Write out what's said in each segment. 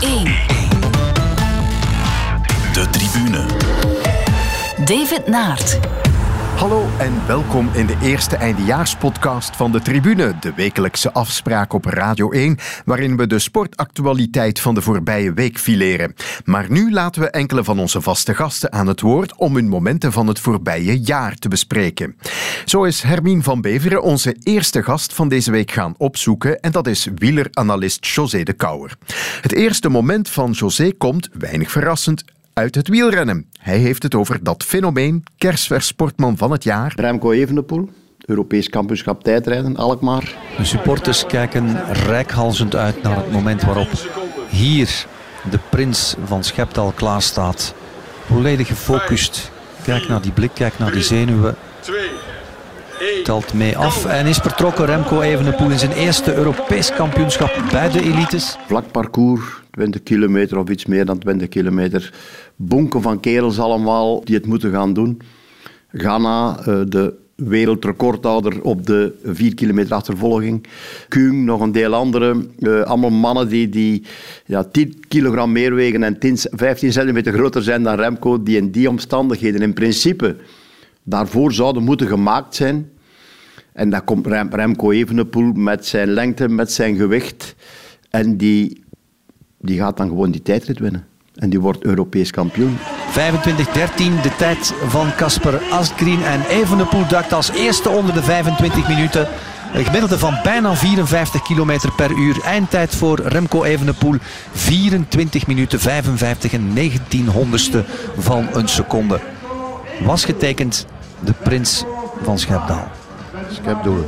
1. De tribune. David Naert. Hallo en welkom in de eerste eindejaarspodcast van de Tribune, de wekelijkse afspraak op Radio 1, waarin we de sportactualiteit van de voorbije week fileren. Maar nu laten we enkele van onze vaste gasten aan het woord om hun momenten van het voorbije jaar te bespreken. Zo is Hermine van Beveren onze eerste gast van deze week gaan opzoeken en dat is wieleranalist José de Kouwer. Het eerste moment van José komt, weinig verrassend, uit het wielrennen. Hij heeft het over dat fenomeen, kerstvers sportman van het jaar. Remco Evenepoel, Europees kampioenschap tijdrijden, Alkmaar. De supporters kijken rijkhalzend uit naar het moment waarop hier de prins van Scheptal klaar staat. Volledig gefocust. Kijk naar die blik, kijk naar die zenuwen. Telt mee af en is vertrokken Remco Evenepoel in zijn eerste Europees kampioenschap bij de elites. Vlak parcours, 20 kilometer of iets meer dan 20 kilometer. Bonken van kerels allemaal die het moeten gaan doen. Ghana, eh, de wereldrecordhouder op de 4 kilometer achtervolging. Kuhn, nog een deel andere. Uh, allemaal mannen die, die ja, 10 kilogram meer wegen en 10, 15 centimeter groter zijn dan Remco, die in die omstandigheden in principe daarvoor zouden moeten gemaakt zijn. En dan komt Rem, Remco Evenepoel met zijn lengte, met zijn gewicht. En die, die gaat dan gewoon die tijdrit winnen. En die wordt Europees kampioen. 25-13, de tijd van Casper Asgreen. En Evenepoel duikt als eerste onder de 25 minuten. Een gemiddelde van bijna 54 km per uur. Eindtijd voor Remco Evenepoel. 24 minuten 55 en 19 honderdste van een seconde. Was getekend de prins van Schepdaal. Schepdoel.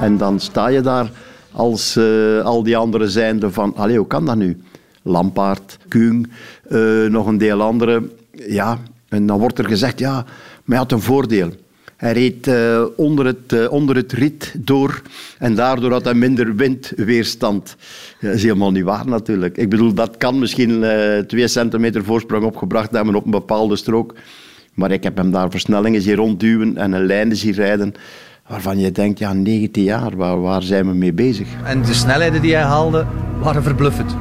En dan sta je daar als uh, al die anderen zijnde van... Allee, hoe kan dat nu? Lampaard, Kuhn, uh, nog een deel andere. Ja, en dan wordt er gezegd, ja, maar hij had een voordeel. Hij reed uh, onder, het, uh, onder het rit door en daardoor had hij minder windweerstand. Dat is helemaal niet waar natuurlijk. Ik bedoel, dat kan misschien twee centimeter voorsprong opgebracht hebben op een bepaalde strook. Maar ik heb hem daar versnellingen zien rondduwen en een lijn zien rijden waarvan je denkt, ja, 19 jaar, waar, waar zijn we mee bezig? En de snelheden die hij haalde waren verbluffend.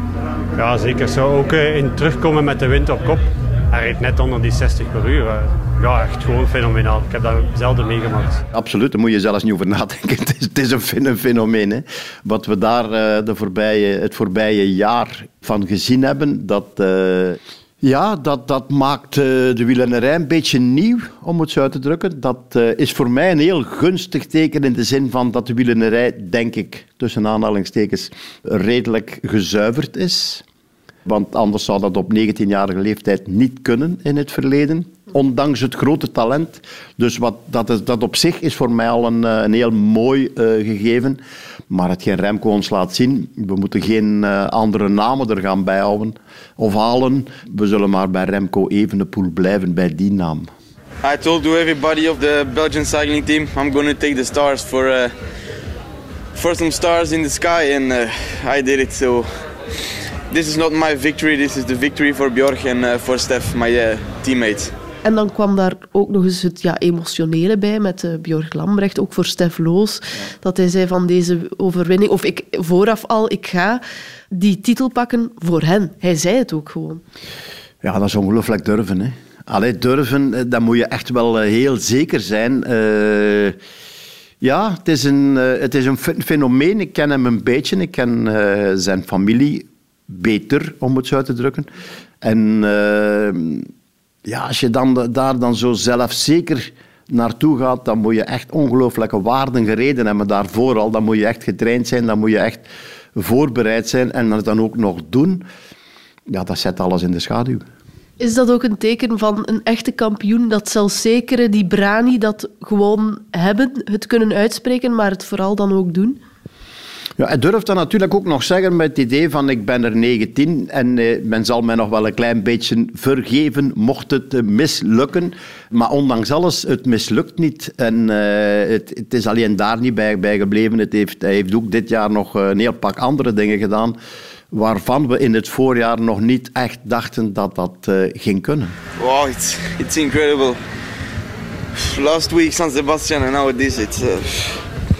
Ja, zeker. Zo ook in terugkomen met de wind op kop. Hij reed net onder die 60 per uur. Ja, echt gewoon fenomenaal. Ik heb dat zelden meegemaakt. Absoluut, daar moet je zelfs niet over nadenken. Het is, een fenomeen. Wat we daar de voorbije, het voorbije jaar van gezien hebben, dat... ja, dat, dat maakt uh, de wielrennerij een beetje nieuw, om het zo uit te drukken. Dat uh, is voor mij een heel gunstig teken in de zin van dat de wielrennerij, denk ik, tussen aanhalingstekens, redelijk gezuiverd is. Want anders zou dat op 19-jarige leeftijd niet kunnen in het verleden. Ondanks het grote talent. Dus wat, dat, is, dat op zich is voor mij al een, een heel mooi uh, gegeven. Maar hetgeen Remco ons laat zien, we moeten geen uh, andere namen er gaan bijhouden of halen. We zullen maar bij Remco Evenepoel blijven, bij die naam. I told to everybody of the Belgian cycling team, I'm going to take the stars for, for some stars in the sky and I did it. So this is not my victory, this is the victory for Björk and uh, for Stef, my uh, teammate. En dan kwam daar ook nog eens het ja, emotionele bij met uh, Björk Lambrecht, ook voor Stef Loos. Ja. Dat hij zei van deze overwinning, of ik vooraf al, ik ga die titel pakken voor hen. Hij zei het ook gewoon. Ja, dat is ongelooflijk durven. Hè. Allee, durven, dan moet je echt wel heel zeker zijn. Uh, ja, het is, een, uh, het is een fenomeen. Ik ken hem een beetje. Ik ken uh, zijn familie beter, om het zo uit te drukken. En ja, als je dan, daar dan zo zelfzeker naartoe gaat, dan moet je echt ongelooflijke waarden gereden hebben daarvoor al. Dan moet je echt getraind zijn, dan moet je echt voorbereid zijn en dat dan ook nog doen. Ja, dat zet alles in de schaduw. Is dat ook een teken van een echte kampioen, dat zelfzekere, die brani, dat gewoon hebben, het kunnen uitspreken, maar het vooral dan ook doen? Ja, hij durft dan natuurlijk ook nog zeggen met het idee van ik ben er 19 en eh, men zal mij nog wel een klein beetje vergeven mocht het uh, mislukken. Maar ondanks alles, het mislukt niet. En uh, het, het, is alleen daar niet bij, gebleven. Het heeft, hij heeft ook dit jaar nog een heel pak andere dingen gedaan waarvan we in het voorjaar nog niet echt dachten dat dat uh, ging kunnen. Wow, it's, it's incredible. Last week San Sebastian and now this, it's, uh,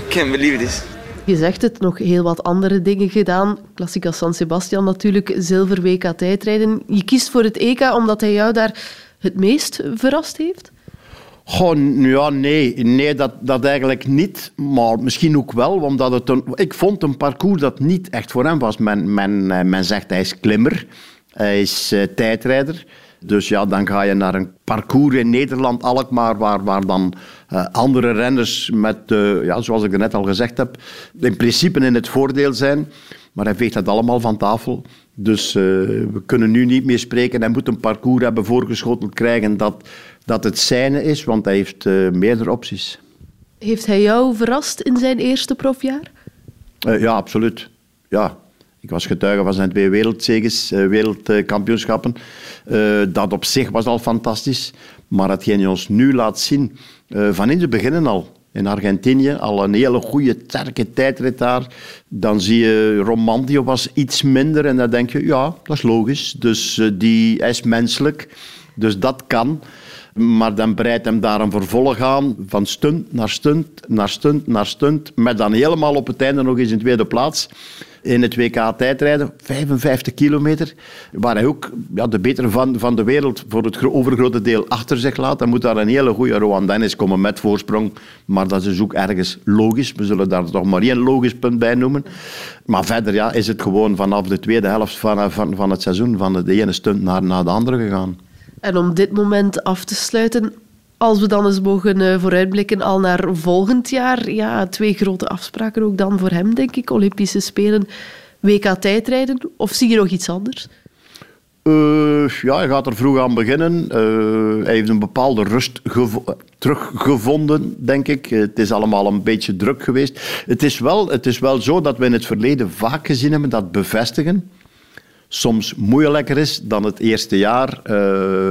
can't believe this. Je zegt het, nog heel wat andere dingen gedaan. Klassica San Sebastian natuurlijk, zilver WK tijdrijden. Je kiest voor het EK omdat hij jou daar het meest verrast heeft? Goh, ja, nee, nee dat, dat eigenlijk niet. Maar misschien ook wel, omdat het een, ik vond een parcours dat niet echt voor hem was. Men, men, eh, men zegt hij is klimmer, hij is uh, tijdrijder. Dus ja, dan ga je naar een parcours in Nederland, Alkmaar, waar, waar dan uh, andere renners met, uh, ja, zoals ik net al gezegd heb, in principe in het voordeel zijn. Maar hij veegt dat allemaal van tafel. Dus uh, we kunnen nu niet meer spreken. Hij moet een parcours hebben voorgeschoteld krijgen dat, dat het zijne is, want hij heeft meerdere opties. Heeft hij jou verrast in zijn eerste profjaar? ja, absoluut. Ja, ik was getuige van zijn twee wereldzeges, wereldkampioenschappen. Uh, dat op zich was al fantastisch. Maar hetgeen hij ons nu laat zien, uh, van in het begin al, in Argentinië, al een hele goede, sterke tijdrit daar. Dan zie je, Romandio was iets minder en dan denk je, ja, dat is logisch. Dus uh, die, hij is menselijk, dus dat kan. Maar dan breidt hem daar een vervolg aan, van stunt naar stunt, naar stunt, naar stunt. Met dan helemaal op het einde nog eens in tweede plaats in het WK tijdrijden, 55 kilometer, waar hij ook ja, de betere van, van de wereld voor het overgrote deel achter zich laat. Dan moet daar een hele goede Rowan Dennis komen met voorsprong, maar dat is ook ergens logisch. We zullen daar toch maar één logisch punt bij noemen. Maar verder ja, is het gewoon vanaf de tweede helft van, van, van het seizoen van de ene stunt naar, naar de andere gegaan. En om dit moment af te sluiten, als we dan eens mogen uh, vooruitblikken al naar volgend jaar, ja, twee grote afspraken ook dan voor hem, denk ik. Olympische Spelen, WK tijdrijden. Of zie je nog iets anders? Uh, ja, hij gaat er vroeg aan beginnen. Uh, hij heeft een bepaalde rust teruggevonden, denk ik. Het is allemaal een beetje druk geweest. Het is, wel, het is wel zo dat we in het verleden vaak gezien hebben dat bevestigen soms moeilijker is dan het eerste jaar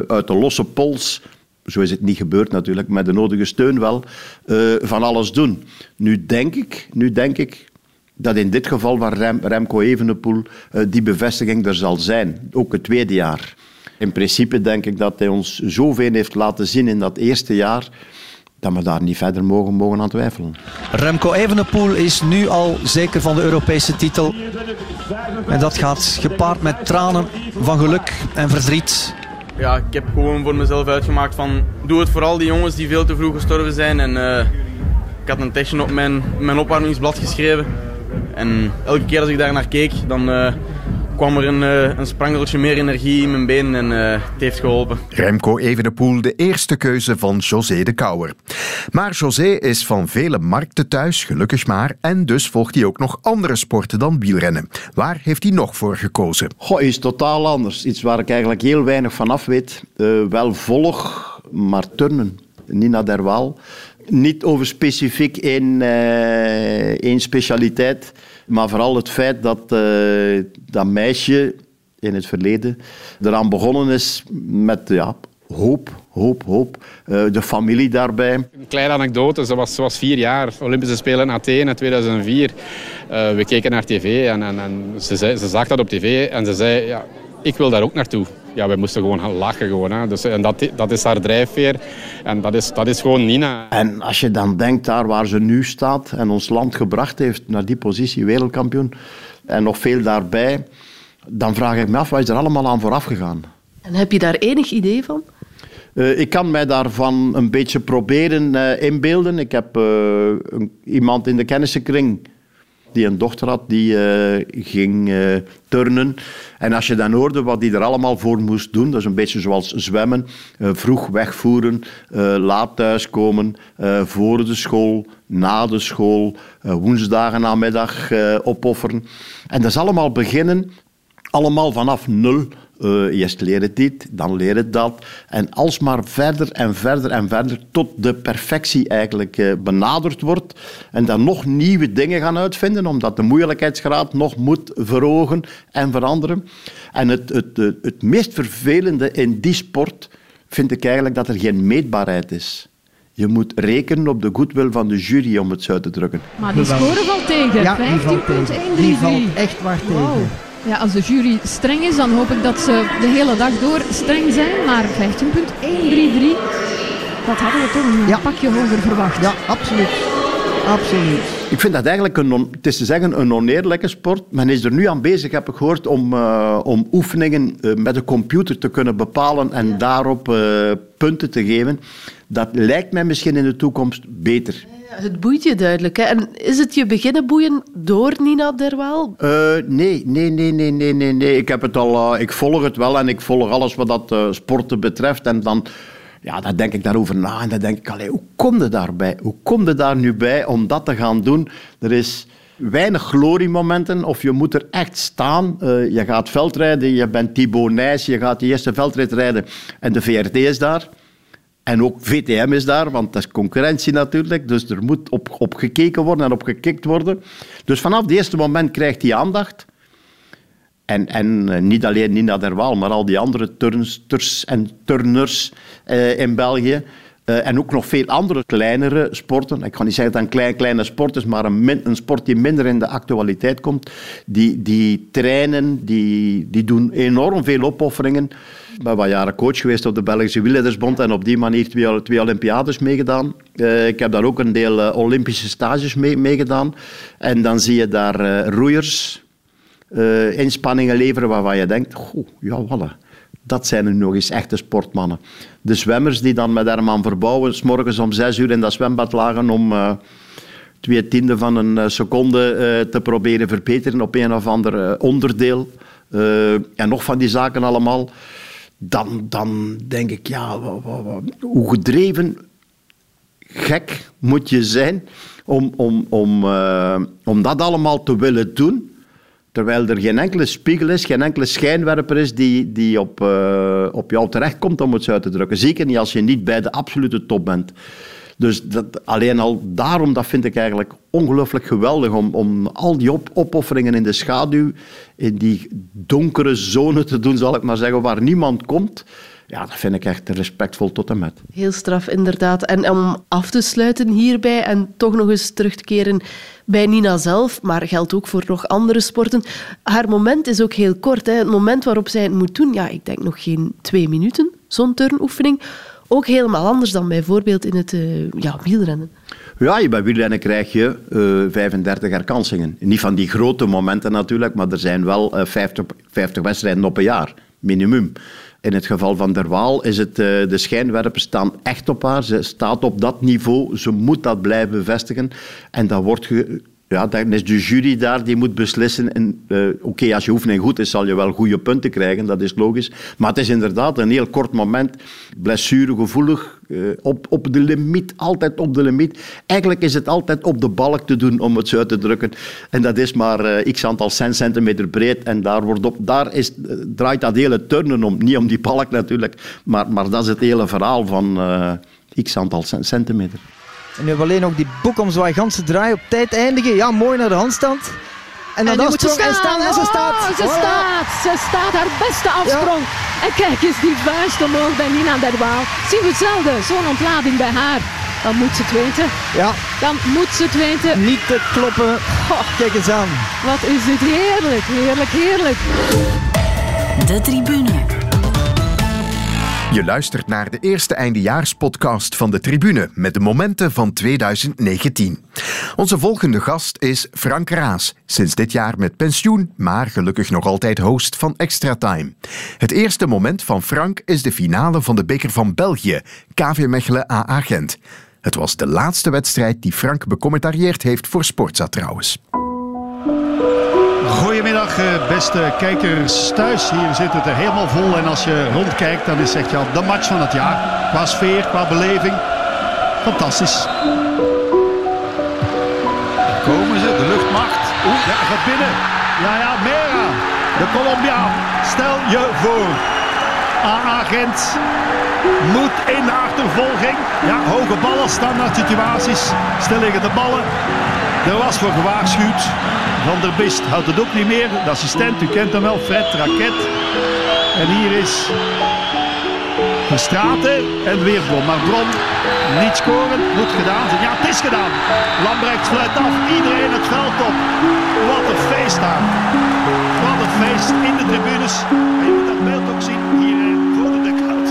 uit de losse pols zo is het niet gebeurd natuurlijk, met de nodige steun wel, uh, van alles doen. Nu denk ik, nu denk ik dat in dit geval van Rem, Remco Evenepoel uh, die bevestiging er zal zijn, ook het tweede jaar. In principe denk ik dat hij ons zoveel heeft laten zien in dat eerste jaar dat we daar niet verder mogen, mogen aan twijfelen. Remco Evenepoel is nu al zeker van de Europese titel. En dat gaat gepaard met tranen van geluk en verdriet ja, ik heb gewoon voor mezelf uitgemaakt van doe het voor al die jongens die veel te vroeg gestorven zijn. En uh, ik had een tekstje op mijn, mijn opwarmingsblad geschreven. En elke keer als ik daar naar keek, dan uh, kwam er een, uh, een sprangeltje meer energie in mijn benen en uh, het heeft geholpen. Remco Evenepoel, de eerste keuze van José de Kouwer. Maar José is van vele markten thuis, gelukkig maar, en dus volgt hij ook nog andere sporten dan wielrennen. Waar heeft hij nog voor gekozen? Goh, is totaal anders. Iets waar ik eigenlijk heel weinig van af weet. Uh, wel volg, maar turnen. Nina Derwaal. Niet over specifiek één, één specialiteit. Maar vooral het feit dat uh, dat meisje in het verleden eraan begonnen is met ja, hoop, hoop, hoop. Uh, de familie daarbij. Een kleine anekdote, ze was, vier jaar, Olympische Spelen in Athene 2004. Uh, we keken naar tv en, en, en ze, ze zag dat op tv en ze zei, ja, ik wil daar ook naartoe. Ja, wij moesten gewoon gaan lachen. Gewoon, hè. Dus, en dat, dat is haar drijfveer. En dat is, dat is gewoon Nina. En als je dan denkt daar waar ze nu staat en ons land gebracht heeft naar die positie, wereldkampioen, en nog veel daarbij, dan vraag ik me af, wat is er allemaal aan vooraf gegaan? En heb je daar enig idee van? Uh, ik kan mij daarvan een beetje proberen uh, inbeelden. Ik heb uh, een, iemand in de kennissenkring die een dochter had, die uh, ging uh, turnen. En als je dan hoorde wat die er allemaal voor moest doen, dat is een beetje zoals zwemmen, uh, vroeg wegvoeren, laat thuiskomen, voor de school, na de school, woensdagen namiddag opofferen. En dat is allemaal beginnen, allemaal vanaf nul uh, eerst leren dit, dan leren dat. En alsmaar verder en verder en verder tot de perfectie eigenlijk uh, benaderd wordt. En dan nog nieuwe dingen gaan uitvinden, omdat de moeilijkheidsgraad nog moet verhogen en veranderen. En het, het, het, het meest vervelende in die sport vind ik eigenlijk dat er geen meetbaarheid is. Je moet rekenen op de goodwill van de jury, om het zo te drukken. Maar die scoren valt tegen. Ja, die valt tegen. Die valt echt waar tegen. Wow. Ja, als de jury streng is, dan hoop ik dat ze de hele dag door streng zijn. Maar 15.133, dat hadden we toch een ja. pakje hoger verwacht. Ja, absoluut. Absoluut. Ik vind dat eigenlijk, een, het is te zeggen, een oneerlijke sport. Men is er nu aan bezig, heb ik gehoord, om, uh, om oefeningen uh, met een computer te kunnen bepalen en ja. daarop uh, punten te geven. Dat lijkt mij misschien in de toekomst beter. Ja, het boeit je duidelijk. Hè? En is het je beginnen boeien door Nina Derwaal? nee, nee, nee, nee, nee, nee, nee. Ik, heb het al, ik volg het wel en ik volg alles wat dat sporten betreft. En dan ja, dan denk ik daarover na en dan denk ik, allee, hoe kom je daarbij? Hoe kom je daar nu bij om dat te gaan doen? Er is weinig gloriemomenten of je moet er echt staan. Uh, je gaat veldrijden, je bent Thibaut Nijs, je gaat de eerste veldrit rijden en de VRT is daar. En ook VTM is daar, want dat is concurrentie natuurlijk. Dus er moet op, op gekeken worden en op gekikt worden. Dus vanaf het eerste moment krijgt hij aandacht. En, en uh, niet alleen Nina Derwaal, maar al die andere turnsters en turners uh, in België. Uh, en ook nog veel andere kleinere sporten. Ik kan niet zeggen dat een klein, kleine sport is, maar een, een, sport die minder in de actualiteit komt. Die, die trainen, die, die doen enorm veel opofferingen. Ik ben wat jaren coach geweest op de Belgische Wielrennersbond en op die manier twee, twee Olympiades meegedaan. Uh, ik heb daar ook een deel uh, Olympische stages mee, meegedaan. En dan zie je daar roeiers, uh, inspanningen leveren waarvan je denkt, goh, ja, voilà. Dat zijn nu nog eens echte sportmannen. De zwemmers die dan met Herman Verbouwen morgens om zes uur in dat zwembad lagen om twee tienden van een seconde te proberen verbeteren op een of ander onderdeel. en nog van die zaken allemaal. Dan, dan denk ik, ja, hoe gedreven, gek moet je zijn om, om, om, om dat allemaal te willen doen. Terwijl er geen enkele spiegel is, geen enkele schijnwerper is die, die op, uh, op jou terechtkomt, om het uit te drukken. Zeker niet als je niet bij de absolute top bent. Dus dat, alleen al daarom, dat vind ik eigenlijk ongelooflijk geweldig, om, om al die op, opofferingen in de schaduw, in die donkere zone te doen, zal ik maar zeggen, waar niemand komt. Ja, dat vind ik echt respectvol tot en met. Heel straf, inderdaad. En om af te sluiten hierbij en toch nog eens terug te keren bij Nina zelf, maar geldt ook voor nog andere sporten. Haar moment is ook heel kort. Hè. Het moment waarop zij het moet doen, ja, ik denk nog geen twee minuten, zo'n turnoefening. Ook helemaal anders dan bijvoorbeeld in het uh, ja, wielrennen. Ja, bij wielrennen krijg je uh, 35 herkansingen. Niet van die grote momenten natuurlijk, maar er zijn wel uh, 50, 50 wedstrijden op een jaar, minimum. In het geval van Der Waal is het, de schijnwerpers staan echt op haar. Ze staat op dat niveau. Ze moet dat blijven bevestigen. En dat wordt ge, ja, dan is de jury daar die moet beslissen. Uh, Oké, okay, als je oefening goed is, zal je wel goede punten krijgen, dat is logisch. Maar het is inderdaad een heel kort moment, blessuregevoelig, uh, op, op de limiet, altijd op de limiet. Eigenlijk is het altijd op de balk te doen, om het zo uit te drukken. En dat is maar uh, x aantal centimeter breed. En daar, wordt op, daar is, draait dat hele turnen om. Niet om die balk natuurlijk, maar, maar dat is het hele verhaal van x aantal centimeter. En nu hebben we alleen nog die boekomzwaai ganse draai op tijd eindigen. Ja, mooi naar de handstand. En dan en staan. En, staan, en ze staat. Oh, ze voilà. staat. Ze staat haar beste afsprong. Ja. En kijk eens die vuist omhoog bij Nina Derwaal. Zien we hetzelfde. Zo'n ontlading bij haar. Dan moet ze het weten. Ja. Dan moet ze het weten. Niet te kloppen. Oh. Kijk eens aan. Wat is dit heerlijk. Heerlijk, heerlijk. De tribune. Je luistert naar de eerste eindejaarspodcast van de Tribune met de momenten van 2019. Onze volgende gast is Frank Raas, sinds dit jaar met pensioen, maar gelukkig nog altijd host van Extra Time. Het eerste moment van Frank is de finale van de Beker van België, KV Mechelen AA Gent. Het was de laatste wedstrijd die Frank becommentarieerd heeft voor Sportza trouwens. Beste kijkers thuis. Hier zit het er helemaal vol. En als je rondkijkt, dan is het echt ja, de match van het jaar. Qua sfeer, qua beleving. Fantastisch. Daar komen ze, de luchtmacht. Oeh, ja, gaat binnen. Ja, ja, Mera, de Colombiaan. Stel je voor. AA Gent moet in de achtervolging. Ja, hoge ballen, standaard situaties. Stil liggen de ballen. Er was voor gewaarschuwd. Van der Bist houdt het ook niet meer. De assistent, u kent hem wel, Fred Raket. En hier is Verstraten en weer Bron. Maar Bron niet scoren, moet gedaan zijn. Ja, het is gedaan. Lambrecht fluit af, iedereen het veld op. Wat een feest daar. Wat een feest in de tribunes. En je moet dat beeld ook zien hier voor de dugout.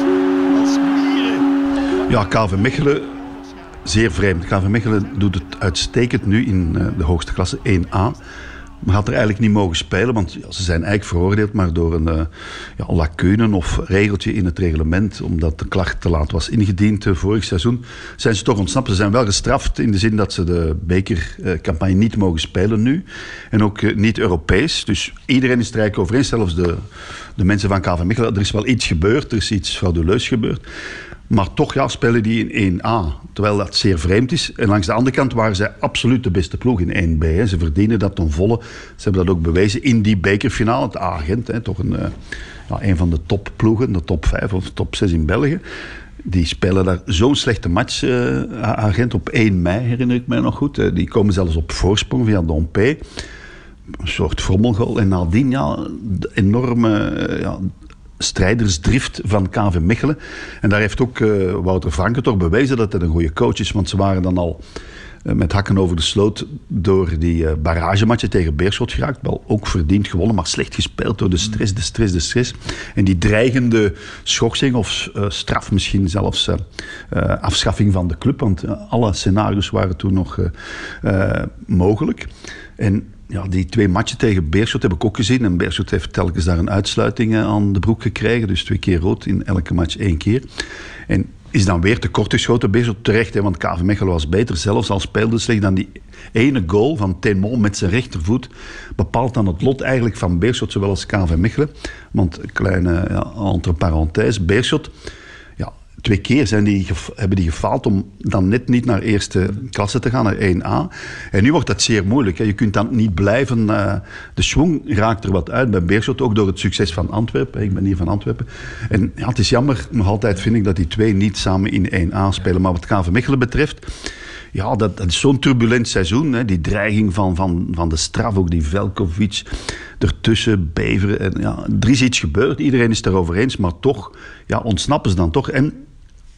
Als mieren. Ja, KV Mechelen zeer vreemd. KV Mechelen doet het uitstekend nu in de hoogste klasse 1A. Maar had er eigenlijk niet mogen spelen, want ze zijn eigenlijk veroordeeld, maar door een uh, ja, lacune of regeltje in het reglement, omdat de klacht te laat was ingediend uh, vorig seizoen, zijn ze toch ontsnapt. Ze zijn wel gestraft in de zin dat ze de bekercampagne niet mogen spelen nu. En ook niet Europees. Dus iedereen is het er eigenlijk over eens, zelfs de, de mensen van KV Mechelen. Er is wel iets gebeurd, er is iets frauduleus gebeurd. Maar toch ja, spelen die in 1A, terwijl dat zeer vreemd is. En langs de andere kant waren zij absoluut de beste ploeg in 1B. Hè. Ze verdienen dat ten volle. Ze hebben dat ook bewezen in die bekerfinale. Het agent, toch een, uh, ja, een van de topploegen, de top 5 of top 6 in België. Die spelen daar zo'n slechte match, uh, agent, op 1 mei herinner ik mij nog goed. Uh, die komen zelfs op voorsprong via Dompe. Een soort frommelgoal. En nadien, ja, enorme ja, strijdersdrift van KV Mechelen. En daar heeft ook uh, Wouter Franke toch bewezen dat hij een goede coach is. Want ze waren dan al uh, met hakken over de sloot door die uh, tegen Beerschot geraakt. Wel ook verdiend gewonnen, maar slecht gespeeld door de stress, de stress, de stress. En die dreigende schorsing of straf misschien zelfs afschaffing van de club. Want alle scenario's waren toen nog mogelijk. En ja, die twee matchen tegen Beerschot heb ik ook gezien. En Beerschot heeft telkens daar een uitsluiting eh, aan de broek gekregen. Dus twee keer rood in elke match één keer. En is dan weer tekort geschoten. Beerschot terecht, hè, want KV Mechelen was beter. Zelfs al speelde slecht dan die ene goal van Tenmon met zijn rechtervoet. Bepaalt dan het lot eigenlijk van Beerschot, zowel als KV Mechelen. Want, kleine ja, entre parenthèses, Beerschot twee keer zijn die, hebben die gefaald om dan net niet naar eerste klasse te gaan, naar 1A. En nu wordt dat zeer moeilijk. Hè. Je kunt dan niet blijven... Uh, de schwung raakt er wat uit bij Beerschot, ook door het succes van Antwerpen. Ik ben hier van Antwerpen. En ja, het is jammer, nog altijd vind ik dat die twee niet samen in 1A spelen. Maar wat KV Mechelen betreft... Ja, dat, dat is zo'n turbulent seizoen. Hè. Die dreiging van, van, van de straf, ook die Velkovic ertussen, Beveren. En, ja, er is iets gebeurd, iedereen is het erover eens. Maar toch ja, ontsnappen ze dan toch. En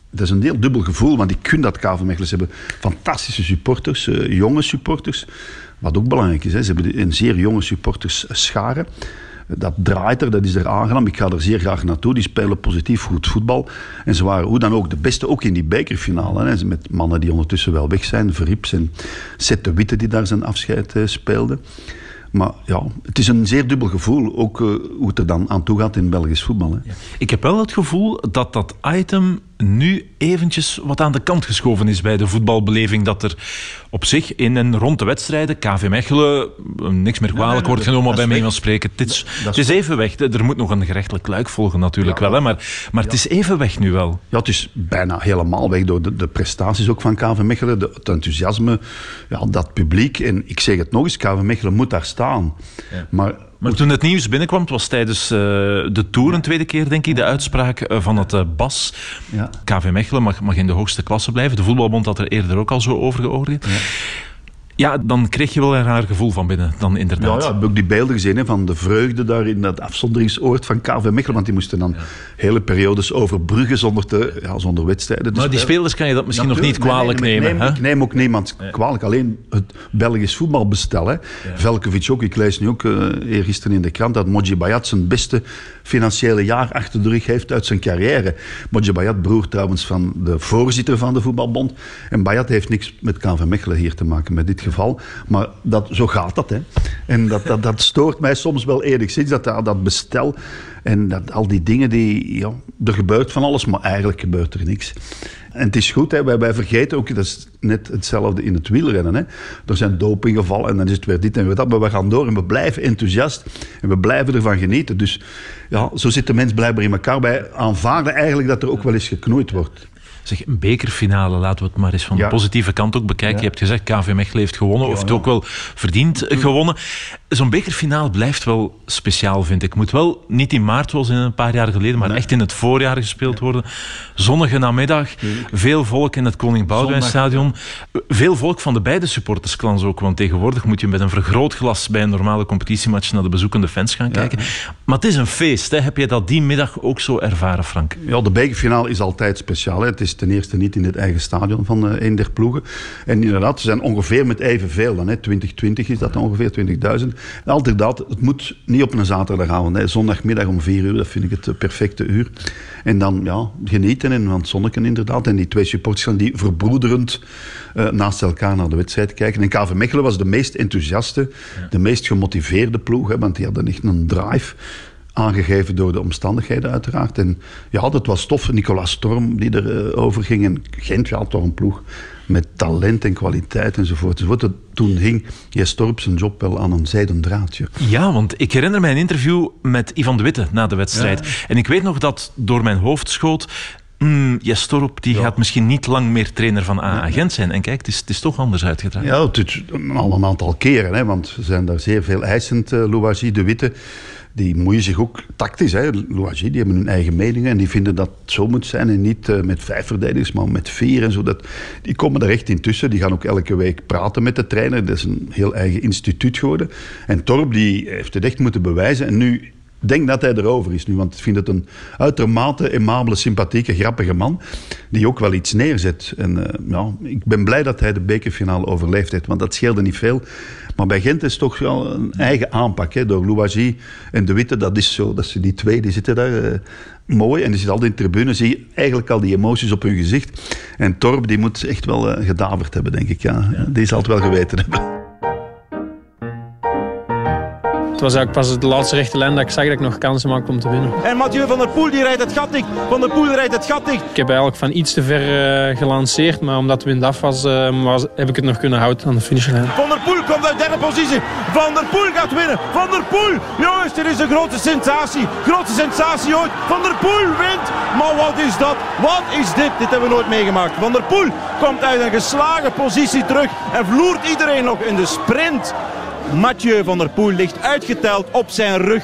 dat is een heel dubbel gevoel, want ik kun dat KV Mechelen. Ze hebben fantastische supporters, uh, jonge supporters. Wat ook belangrijk is, hè. ze hebben een zeer jonge supporters scharen. Dat draait er, dat is er aangenaam. Ik ga er zeer graag naartoe. Die spelen positief goed voetbal. En ze waren hoe dan ook de beste, ook in die bekerfinale. Hè. Met mannen die ondertussen wel weg zijn. Verrips en Seth de Witte die daar zijn afscheid uh, speelde. Maar ja, het is een zeer dubbel gevoel, ook hoe het er dan aan toe gaat in Belgisch voetbal. Hè. Ik heb wel het gevoel dat dat item nu eventjes wat aan de kant geschoven is bij de voetbalbeleving. Dat er op zich in en rond de wedstrijden, KV Mechelen, niks meer kwalijk wordt genomen bij mij van spreken. Het is, het is even weg. Er moet nog een gerechtelijk luik volgen natuurlijk ja, wel, hè, maar, maar het is even weg nu wel. Ja, het is bijna helemaal weg door de, de prestaties ook van KV Mechelen, de, het enthousiasme, ja, dat publiek. En ik zeg het nog eens, KV Mechelen moet daar staan. Maar maar toen het nieuws binnenkwam, het was tijdens uh, de Tour een tweede keer, denk ik, de uitspraak uh, van het uh, BAS. Ja. KV Mechelen mag, mag in de hoogste klasse blijven. De voetbalbond had er eerder ook al zo over geoordeeld. Ja. Ja, dan kreeg je wel een raar gevoel van binnen, dan inderdaad. Ja, ja ik heb ook die beelden gezien hè, van de vreugde daar in dat afzonderingsoord van KV Mechelen. Want die moesten dan hele periodes overbruggen zonder, te, ja, zonder wedstrijden. Maar die spelers kan je dat misschien nog niet kwalijk nee, nemen. Neem, ik neem ook niemand kwalijk. Alleen het Belgisch voetbalbestel. Hè. Velkovic ook. Ik lees nu ook uh, eergisteren in de krant dat Moji Bayat zijn beste financiële jaar achter de rug heeft uit zijn carrière. Moji Bayat, broer trouwens van de voorzitter van de voetbalbond. En Bayat heeft niks met KV Mechelen hier te maken met dit geval. Maar dat, zo gaat dat. Hè. En dat, dat, dat stoort mij soms wel enigszins, dat, dat bestel en dat, al die dingen die... Ja, er gebeurt van alles, maar eigenlijk gebeurt er niks. En het is goed, hè, wij, wij vergeten ook, dat is net hetzelfde in het wielrennen. Hè. Er zijn dopinggevallen en dan is het weer dit en weer dat, maar we gaan door en we blijven enthousiast en we blijven ervan genieten. Dus ja, zo zit de mens blijkbaar in elkaar. Wij aanvaarden eigenlijk dat er ook wel eens geknoeid wordt. Zeg, een bekerfinale, laten we het maar eens van de positieve kant ook bekijken. Ja. Je hebt gezegd, KV Mechelen heeft gewonnen, of het ook wel verdiend gewonnen. Zo'n bekerfinale blijft wel speciaal, vind ik. Moet wel niet in maart, zoals in een paar jaar geleden, maar nee. echt in het voorjaar gespeeld worden. Zonnige namiddag, veel volk in het Koning Boudewijnstadion. Veel volk van de beide supportersklans ook, want tegenwoordig moet je met een vergrootglas bij een normale competitiematch naar de bezoekende fans gaan kijken. Maar het is een feest, hè? heb je dat die middag ook zo ervaren, Frank? Ja, de bekerfinale is altijd speciaal. Hè? Het is ten eerste niet in het eigen stadion van uh, een der ploegen. En inderdaad, ze zijn ongeveer met evenveel dan. Hè. 2020 is dat ongeveer, 20.000. Altijd dat, het moet niet op een zaterdagavond. Hè. Zondagmiddag om vier uur, dat vind ik het perfecte uur. En dan ja, genieten en van het zonneken inderdaad. En die twee supporters gaan die verbroederend uh, naast elkaar naar de wedstrijd kijken. En KV Mechelen was de meest enthousiaste, de meest gemotiveerde ploeg. Hè, want die hadden echt een drive aangegeven door de omstandigheden uiteraard. En ja, dat was tof. Nicolas Storm die erover over ging. En Gent, ja, toch een ploeg met talent en kwaliteit enzovoort. enzovoort. Toen hing J. Storp zijn job wel aan een zijden draadje. Ja, want ik herinner mij een interview met Ivan de Witte na de wedstrijd. En ik weet nog dat door mijn hoofd schoot... Mm, Storp die gaat misschien niet lang meer trainer van AA Gent zijn. En kijk, het is, het is toch anders uitgedraaid. Ja, het is al een aantal keren. Hè, want ze zijn daar zeer veel eisend, uh, Louagie de Witte die moeien zich ook tactisch. Hè. Die hebben hun eigen meningen en die vinden dat het zo moet zijn. En niet uh, met vijf verdedigers, maar met vier en zo. Dat, die komen er echt intussen. Die gaan ook elke week praten met de trainer. Dat is een heel eigen instituut geworden. En Torp die heeft het echt moeten bewijzen. En nu denk dat hij erover is nu, want ik vind het een uitermate aimabele, sympathieke, grappige man, die ook wel iets neerzet. En uh, ja, ik ben blij dat hij de bekerfinale overleefd heeft, want dat scheelde niet veel. Maar bij Gent is toch wel een eigen aanpak. Hè, door Louagie en De Witte, dat is zo. Dat ze die twee, die zitten daar uh, mooi. En die zitten altijd in de tribune. Zie je eigenlijk al die emoties op hun gezicht. En Torp, die moet echt wel uh, gedaverd hebben, denk ik. Ja. Die zal het wel geweten hebben. Het was eigenlijk pas de laatste rechte lijn dat ik zag dat ik nog kansen maakte om te winnen. En Mathieu van der Poel die rijdt het gat dicht. Van der Poel rijdt het gat dicht. Ik heb eigenlijk van iets te ver uh, gelanceerd, maar omdat de wind af was, uh, was, heb ik het nog kunnen houden aan de finishlijn. Van der Poel komt uit derde positie. Van der Poel gaat winnen. Van der Poel, jongens, dit is een grote sensatie. Grote sensatie ooit. Van der Poel wint. Maar wat is dat? Wat is dit? Dit hebben we nooit meegemaakt. Van der Poel komt uit een geslagen positie terug en vloert iedereen nog in de sprint. Mathieu van der Poel ligt uitgeteld op zijn rug.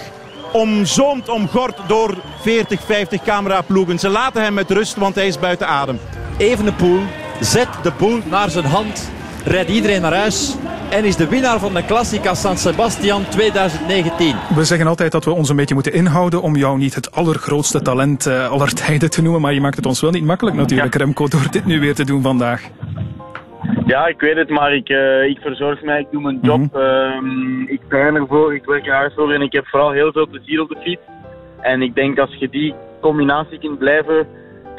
Omzoomd, omgord door 40, 50 cameraploegen. Ze laten hem met rust, want hij is buiten adem. Evenepoel zet de boel naar zijn hand. Rijdt iedereen naar huis. En is de winnaar van de Classica San Sebastian 2019. We zeggen altijd dat we ons een beetje moeten inhouden om jou niet het allergrootste talent uh, aller tijden te noemen. Maar je maakt het ons wel niet makkelijk natuurlijk, Remco, door dit nu weer te doen vandaag. Ja, ik weet het, maar ik, uh, ik verzorg mij, ik doe mijn job. Mm -hmm. uh, ik train ervoor, ik werk er hard voor en ik heb vooral heel veel plezier op de fiets. En ik denk als je die combinatie kunt blijven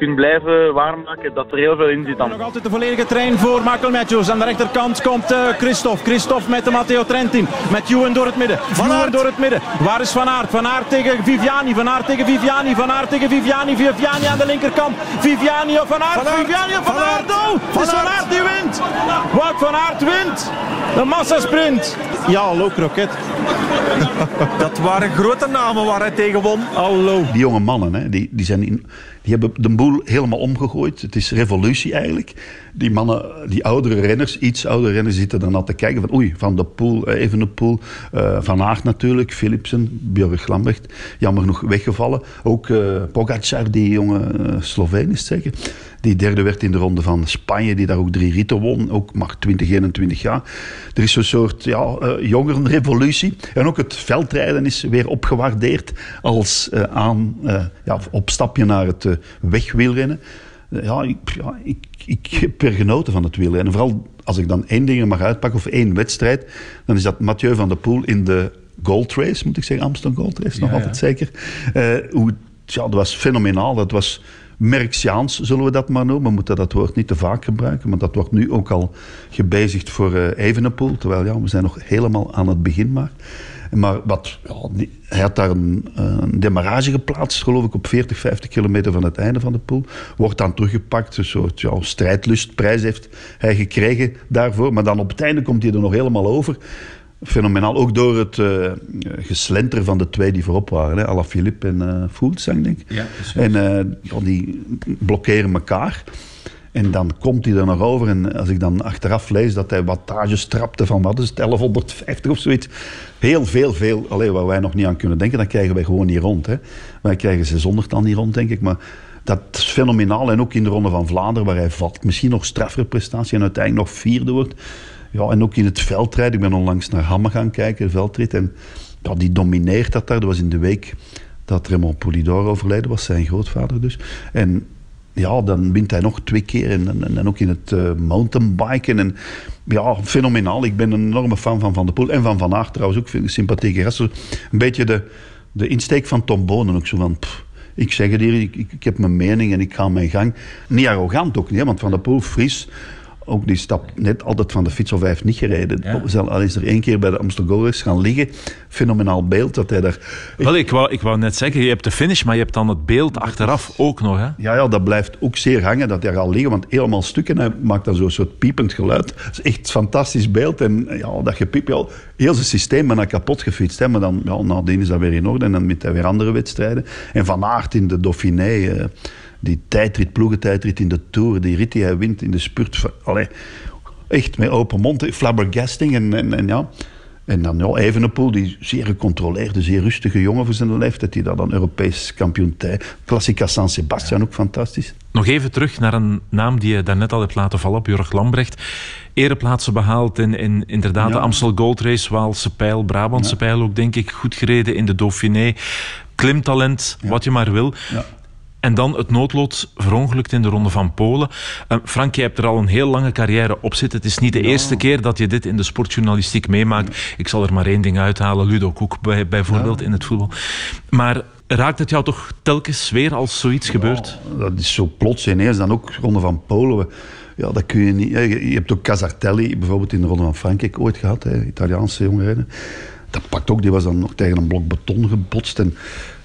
kunt blijven waarmaken, dat er heel veel in zit dan. Nog altijd de volledige trein voor Michael Matthews. Aan de rechterkant komt uh, Christophe. Christophe met de Matteo Trentin. Met door het midden. Van Aert door het midden. Waar is Van Aert? Van Aert tegen Viviani. Van Aert tegen Viviani. Van Aert tegen Viviani. Viviani aan de linkerkant. Viviani of Van Aert. Van Aert. Viviani of Van, van Aert. Oh, van is Van Aert die wint. Wout Van Aert wint. De massasprint. Ja, hallo Kroket. Dat waren grote namen waar hij tegen won. Hallo. Die jonge mannen, hè, die, die zijn in die hebben de boel helemaal omgegooid. Het is revolutie eigenlijk. Die mannen, die oudere renners, iets oudere renners, zitten dan al te kijken van oei, Van de Poel, eh, even de Poel, uh, Van Aert natuurlijk, Philipsen, Björk Lambrecht, jammer genoeg weggevallen. Ook uh, Pogacar, die jonge uh, Sloveen is zeker. Die derde werd in de ronde van Spanje, die daar ook drie ritten won. Ook maar 20, 21 jaar. Er is een soort ja, jongerenrevolutie. En ook het veldrijden is weer opgewaardeerd als aan, ja, opstapje naar het wegwielrennen. ja, ik, ja ik, ik heb er genoten van het wielrennen. Vooral als ik dan één ding mag uitpakken, of één wedstrijd, dan is dat Mathieu van der Poel in de Gold Race, moet ik zeggen, Amsterdam Gold Race, nog ja, altijd ja. zeker. hoe, ja, dat was fenomenaal. Dat was Merksiaans, zullen we dat maar noemen. We moeten dat woord niet te vaak gebruiken, maar dat wordt nu ook al gebezigd voor uh, Evenepoel. Terwijl ja, we zijn nog helemaal aan het begin maar. Maar wat, ja, hij had daar een, een, demarrage geplaatst, geloof ik, op 40, 50 kilometer van het einde van de pool. Wordt dan teruggepakt, een soort ja, strijdlustprijs heeft hij gekregen daarvoor. Maar dan op het einde komt hij er nog helemaal over fenomenaal. Ook door het uh, geslenter van de twee die voorop waren. Hè. Alaphilippe en uh, denk ik. Ja, en uh, ja, die blokkeren elkaar. En dan komt hij er nog over. En als ik dan achteraf lees dat hij wattages trapte van wat is het, 1150 of zoiets. Heel veel, veel. Alleen waar wij nog niet aan kunnen denken, dan krijgen wij gewoon niet rond. Hè. Wij krijgen 600 dan niet rond, denk ik. Maar dat is fenomenaal. En ook in de Ronde van Vlaanderen, waar hij valt. Misschien nog straffer prestatie en uiteindelijk nog vierde wordt. Ja, en ook in het veldrijden. Ik ben onlangs naar Hamme gaan kijken, veldrit. En ja, die domineert dat daar. Dat was in de week dat Raymond Poulidor overleden was, zijn grootvader dus. En ja, dan wint hij nog twee keer. En, en, en ook in het uh, mountainbiken. En ja, fenomenaal. Ik ben een enorme fan van Van der Poel. En van Van Aert trouwens ook. Een sympathieke gast. Een beetje de, de insteek van Tom Bonen ook zo van... Ik zeg het hier, ik, ik, heb mijn mening en ik ga mijn gang. Niet arrogant ook niet, want Van der Poel, fris ook die stap net altijd van de fiets of hij heeft niet gereden. Ja. Al is er één keer bij de Amsterdam gaan liggen. Fenomenaal beeld dat hij daar... Wel, ik wou, ik wou net zeggen, je hebt de finish, maar je hebt dan het beeld achteraf ook nog. Hè? Ja, ja, dat blijft ook zeer hangen dat hij gaat liggen, want helemaal stukken. Hij maakt dan zo'n soort piepend geluid. Dat is echt een fantastisch beeld. En ja, dat gepiep, ja, heel zijn systeem bijna kapot gefietst. Hè, maar dan, ja, nadien is dat weer in orde en dan met hij weer andere wedstrijden. En Van Aert in de Dauphiné... Eh, die tijdrit, ploegentijdrit in de Tour, die rit die hij wint in de spurt. Allee, echt met open mond, flabbergasting. En, en, en ja, en dan ja, Evenepoel, die zeer gecontroleerde, zeer rustige jongen voor zijn leeftijd, die dat dan Europees kampioen tijd. Klassica San Sebastian, ook fantastisch. Nog even terug naar een naam die je daarnet al hebt laten vallen, Björg Lambrecht. Ereplaatsen behaald in, in inderdaad de Amstel Gold Race, Waalse Pijl, Brabantse Pijl ook, denk ik. Goed gereden in de Dauphiné. Klimtalent, wat je maar wil. En dan het noodlot verongelukt in de Ronde van Polen. Uh, Frank, je hebt er al een heel lange carrière op zitten. Het is niet de eerste keer dat je dit in de sportjournalistiek meemaakt. Ik zal er maar één ding uithalen. Ludo Koek bij, bijvoorbeeld in het voetbal. Maar raakt het jou toch telkens weer als zoiets gebeurt? Dat is zo plots ineens. Dan ook Ronde van Polen. Ja, dat kun je niet. Je hebt ook Casartelli bijvoorbeeld in de Ronde van Frankrijk ooit gehad. Hè, Italiaanse jongeren. Dat pakt ook. Die was dan nog tegen een blok beton gebotst. En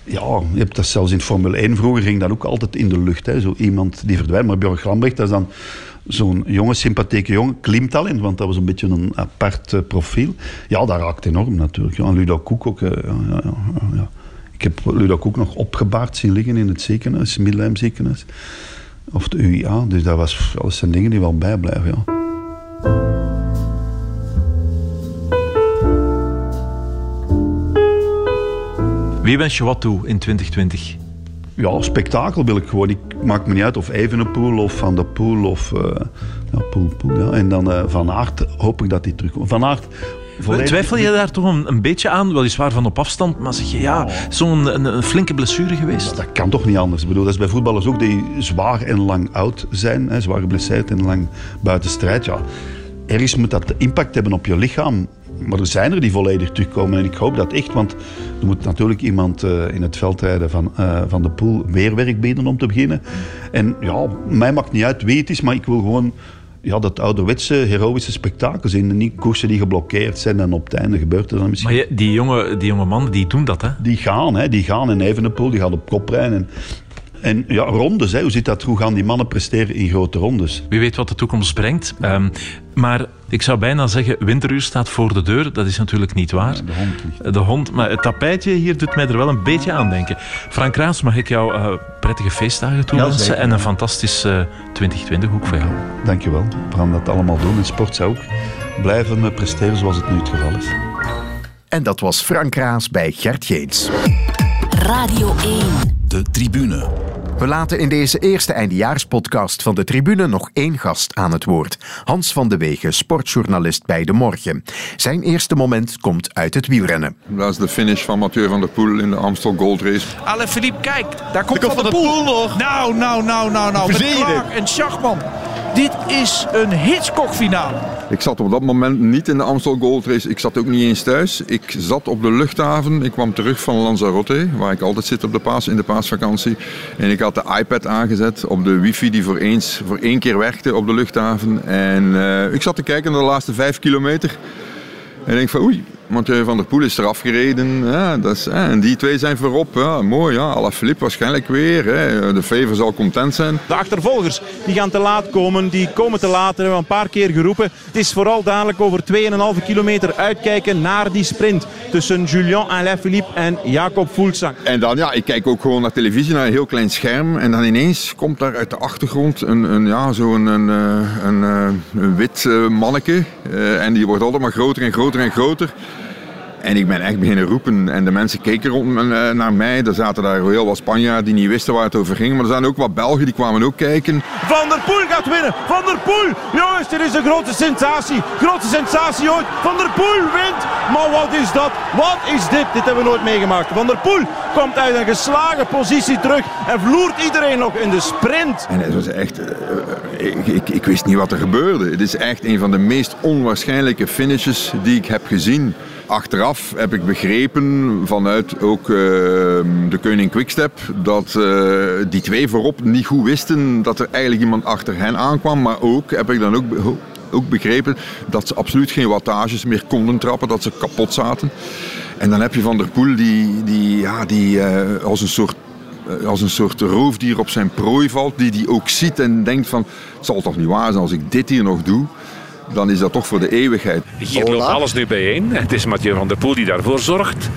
ja, je hebt dat zelfs in Formule 1 vroeger ging dat ook altijd in de lucht. Hè. Zo iemand die verdwijnt. Maar Björn Lambrecht, dat is dan zo'n jonge, sympathieke jongen, klimtalent, want dat was een beetje een apart uh, profiel. Ja, dat raakt enorm natuurlijk. En Ludo Koek ook. Uh, ja, ja, Ik heb Ludo Koek nog opgebaard zien liggen in het ziekenhuis, Middelheim ziekenhuis. Of de UIA. Dus dat, was, dat zijn dingen die wel bijblijven, ja. Wie wens je wat toe in 2020? Ja, spektakel wil ik gewoon. Ik maak me niet uit of Evenepoel of Van der Poel of... Uh, ja, Poel, Poel, ja. En dan uh, Van Aert hoop ik dat hij terugkomt. Van Aert... Volledig... Twijfel je daar toch een, een, beetje aan? Weliswaar van op afstand, maar zeg je ja, zo'n een, een, flinke blessure geweest? dat kan toch niet anders. Ik bedoel, dat is bij voetballers ook die zwaar en lang oud zijn, hè, zwaar geblesseerd en lang buiten strijd. Ja. Ergens moet dat impact hebben op je lichaam. Maar er zijn er die volledig terugkomen en ik hoop dat echt, want er moet natuurlijk iemand uh, in het veld rijden van, uh, van de pool weer werk bieden om te beginnen. En ja, mij maakt niet uit wie het is, maar ik wil gewoon ja, dat ouderwetse heroïsche spektakel zien. Niet koersen die geblokkeerd zijn en op het einde gebeurt er dan misschien... Maar die jonge, die jonge mannen, die doen dat, hè? Die gaan, hè. Die gaan in Evenepoel, die gaat op kop rijden. En ja, rondes, hè. hoe zit dat? Hoe gaan die mannen presteren in grote rondes? Wie weet wat de toekomst brengt. Um, maar ik zou bijna zeggen, winteruur staat voor de deur. Dat is natuurlijk niet waar. de hond De hond, maar het tapijtje hier doet mij er wel een beetje aan denken. Frank Raas, mag ik jou uh, prettige feestdagen toewensen ja, en een fantastisch uh, 2020 ook voor jou. Dankjewel. We gaan dat allemaal doen. In sport zou ook blijven presteren zoals het nu het geval is. En dat was Frank Raas bij Gert Geens. Radio 1. De tribune. We laten in deze eerste eindejaarspodcast van de tribune nog één gast aan het woord. Hans van de Wegen, sportjournalist bij De Morgen. Zijn eerste moment komt uit het wielrennen. Dat is de finish van Mathieu van der Poel in de Amstel Gold Race. Alain Philippe, kijk, daar komt Van, van der Poel. nog. Nou, nou, nou, nou, nou. Met Clark en Schachman. Dit is een Hitchcock-finale. Ik zat op dat moment niet in de Amstel Gold Race. Ik zat ook niet eens thuis. Ik zat op de luchthaven. Ik kwam terug van Lanzarote, waar ik altijd zit op de paas, in de paasvakantie. En ik had de iPad aangezet op de wifi die voor, eens, voor één keer werkte op de luchthaven. En uh, ik zat te kijken naar de laatste vijf kilometer. En ik denk van oei, Mathieu van der Poel is eraf gereden. Ja, dat is, en die twee zijn voorop. Ja, mooi, ja. Alaphilippe waarschijnlijk weer. Hè. De Fever zal content zijn. De achtervolgers die gaan te laat komen. Die komen te laat. We hebben een paar keer geroepen. Het is vooral dadelijk over 2,5 kilometer uitkijken naar die sprint. Tussen Julien Alaphilippe en Jacob Fuglsang. En dan, ja, ik kijk ook gewoon naar televisie, naar een heel klein scherm. En dan ineens komt daar uit de achtergrond een, een ja, zo'n een, een, een, een, wit manneke. En die wordt altijd maar groter en groter en groter. En ik ben echt beginnen roepen. En de mensen keken rond me, naar mij. Er zaten daar heel wat Spanjaarden die niet wisten waar het over ging. Maar er zijn ook wat Belgen die kwamen ook kijken. Van der Poel gaat winnen. Van der Poel. Jongens, dit is een grote sensatie. Grootste sensatie ooit. Van der Poel wint. Maar wat is dat? Wat is dit? Dit hebben we nooit meegemaakt. Van der Poel komt uit een geslagen positie terug. En vloert iedereen nog in de sprint. En het was echt... Uh, ik, ik, ik wist niet wat er gebeurde. Het is echt een van de meest onwaarschijnlijke finishes die ik heb gezien. Achteraf heb ik begrepen vanuit ook uh, de Koning Quickstep dat uh, die twee voorop niet goed wisten dat er eigenlijk iemand achter hen aankwam. Maar ook heb ik dan ook, ook begrepen dat ze absoluut geen wattages meer konden trappen, dat ze kapot zaten. En dan heb je Van der Poel die, die, ja, die uh, als een soort als een soort roofdier op zijn prooi valt, die die ook ziet en denkt van, het zal toch niet waar zijn als ik dit hier nog doe dan is dat toch voor de eeuwigheid. Hier loopt alles nu bijeen. Het is Mathieu van der Poel die daarvoor zorgt.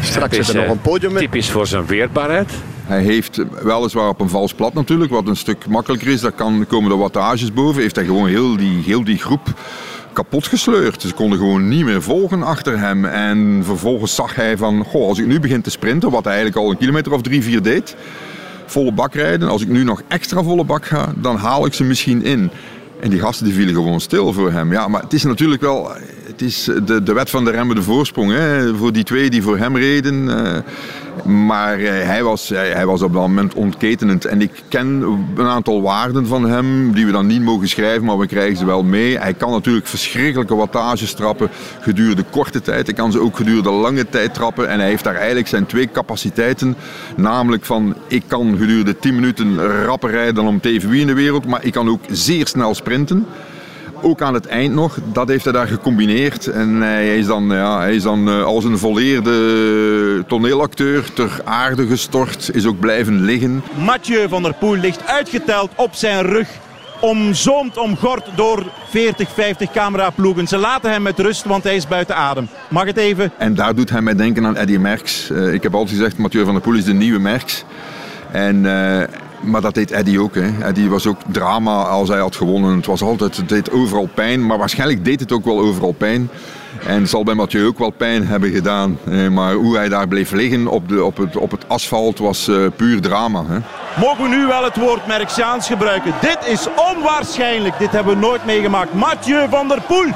Straks zit er nog een podium in. Typisch voor zijn weerbaarheid. Hij heeft weliswaar op een vals plat natuurlijk, wat een stuk makkelijker is. Daar kan, komen de wattages boven. Heeft hij gewoon heel die, heel die groep kapot gesleurd. Ze konden gewoon niet meer volgen achter hem. En vervolgens zag hij van, goh, als ik nu begin te sprinten, wat hij eigenlijk al een kilometer of drie, vier deed, volle bak rijden. Als ik nu nog extra volle bak ga, dan haal ik ze misschien in. En die gasten die vielen gewoon stil voor hem. Ja, maar het is natuurlijk wel het is de, de wet van de remmende voorsprong. Hè, voor die twee die voor hem reden. Uh, maar uh, hij, was, hij, was op dat moment ontketenend. En ik ken een aantal waarden van hem die we dan niet mogen schrijven, maar we krijgen ze wel mee. Hij kan natuurlijk verschrikkelijke wattages trappen gedurende korte tijd. Hij kan ze ook gedurende lange tijd trappen. En hij heeft daar eigenlijk zijn twee capaciteiten. Namelijk van, ik kan gedurende 10 minuten rapper rijden dan om TV in de wereld. Maar ik kan ook zeer snel sprinten ook aan het eind nog, dat heeft hij daar gecombineerd. En hij is dan, ja, hij is dan uh, als een volleerde toneelacteur ter aarde gestort, is ook blijven liggen. Mathieu van der Poel ligt uitgeteld op zijn rug. Omzoomd, omgord door 40, 50 cameraploegen. Ze laten hem met rust, want hij is buiten adem. Mag het even? En daar doet hij mij denken aan Eddy Merckx. Uh, ik heb altijd gezegd, Mathieu van der Poel is de nieuwe Merckx. En... Uh, maar dat deed Eddie ook. Hè. Eddie was ook drama als hij had gewonnen. Het, was altijd, het deed overal pijn, maar waarschijnlijk deed het ook wel overal pijn. En het zal bij Mathieu ook wel pijn hebben gedaan. Maar hoe hij daar bleef liggen op, de, op, het, op het asfalt was uh, puur drama. Hè. Mogen we nu wel het woord Merksiaans gebruiken? Dit is onwaarschijnlijk. Dit hebben we nooit meegemaakt. Mathieu van der Poel.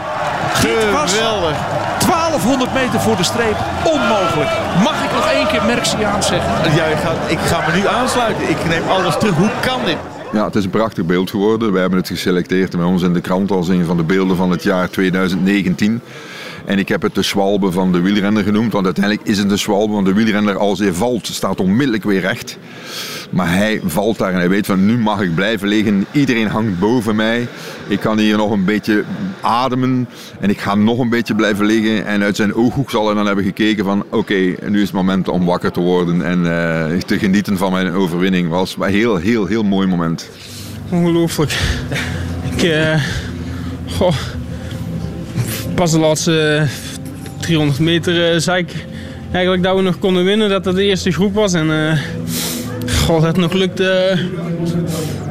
Geweldig. 1200 meter voor de streep. Onmogelijk. Mag ik nog één keer Merksiaans zeggen? Ja, ik ga, ik ga me nu aansluiten. Ik neem alles terug. Hoe kan dit? Ja, het is een prachtig beeld geworden. We hebben het geselecteerd bij ons in de krant als een van de beelden van het jaar 2019. En ik heb het de zwalbe van de wielrenner genoemd, want uiteindelijk is het de zwalbe. Want de wielrenner als hij valt, staat onmiddellijk weer recht. Maar hij valt daar en hij weet van nu mag ik blijven liggen. Iedereen hangt boven mij. Ik kan hier nog een beetje ademen en ik ga nog een beetje blijven liggen. En uit zijn ooghoek zal hij dan hebben gekeken van oké, nu is het moment om wakker te worden en uh, te genieten van mijn overwinning. was een heel, heel, heel mooi moment. Ongelooflijk. Ik, uh, goh, pas de laatste 300 meter uh, zei ik eigenlijk dat we nog konden winnen, dat dat de eerste groep was. En uh, god, dat het nog lukte,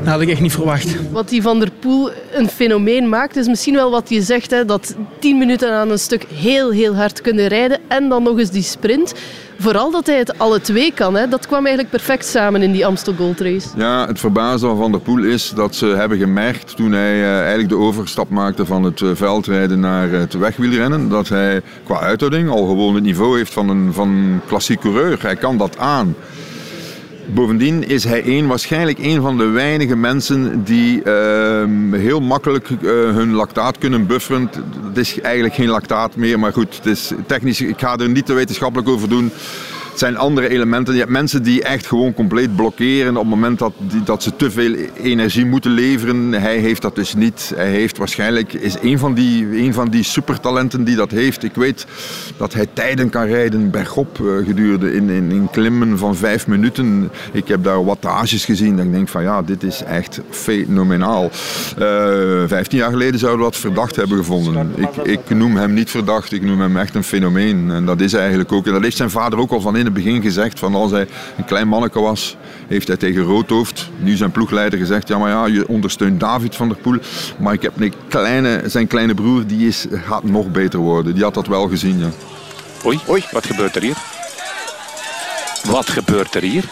dat had ik echt niet verwacht. Wat die Van der Poel een fenomeen maakt, is misschien wel wat je zegt, hè, dat 10 minuten aan een stuk heel, heel hard kunnen rijden en dan nog eens die sprint. Vooral dat hij het alle twee kan. Hè. Dat kwam eigenlijk perfect samen in die Amstel Gold Race. Ja, het verbaasde van Van der Poel is dat ze hebben gemerkt toen hij uh, eigenlijk de overstap maakte van het uh, veldrijden naar het wegwielrennen, dat hij qua uithouding al gewoon het niveau heeft van een, van een klassiek coureur. Hij kan dat aan. Bovendien is hij een, waarschijnlijk een van de weinige mensen die uh, heel makkelijk uh, hun lactaat kunnen bufferen. Het is eigenlijk geen lactaat meer, maar goed, het is technisch, ik ga er niet te wetenschappelijk over doen. Het zijn andere elementen. Je hebt mensen die echt gewoon compleet blokkeren op het moment dat, die, dat ze te veel energie moeten leveren. Hij heeft dat dus niet. Hij heeft waarschijnlijk, is een van die, een van die supertalenten die dat heeft. Ik weet dat hij tijden kan rijden bergop uh, gedurende in, in, klimmen van vijf minuten. Ik heb daar wattages gezien. Dat ik denk van ja, dit is echt fenomenaal. Uh, Vijftien jaar geleden zouden we dat verdacht hebben gevonden. Ik, ik noem hem niet verdacht, ik noem hem echt een fenomeen. En dat is eigenlijk ook. En dat heeft zijn vader ook al van in in het begin gezegd van als hij een klein manneke was, heeft hij tegen Roodhoofd, nu zijn ploegleider, gezegd ja maar ja, je ondersteunt David van der Poel, maar ik heb een kleine, zijn kleine broer, die is, gaat nog beter worden. Die had dat wel gezien, ja. Oei, Oei, wat gebeurt er hier? Wat gebeurt er hier?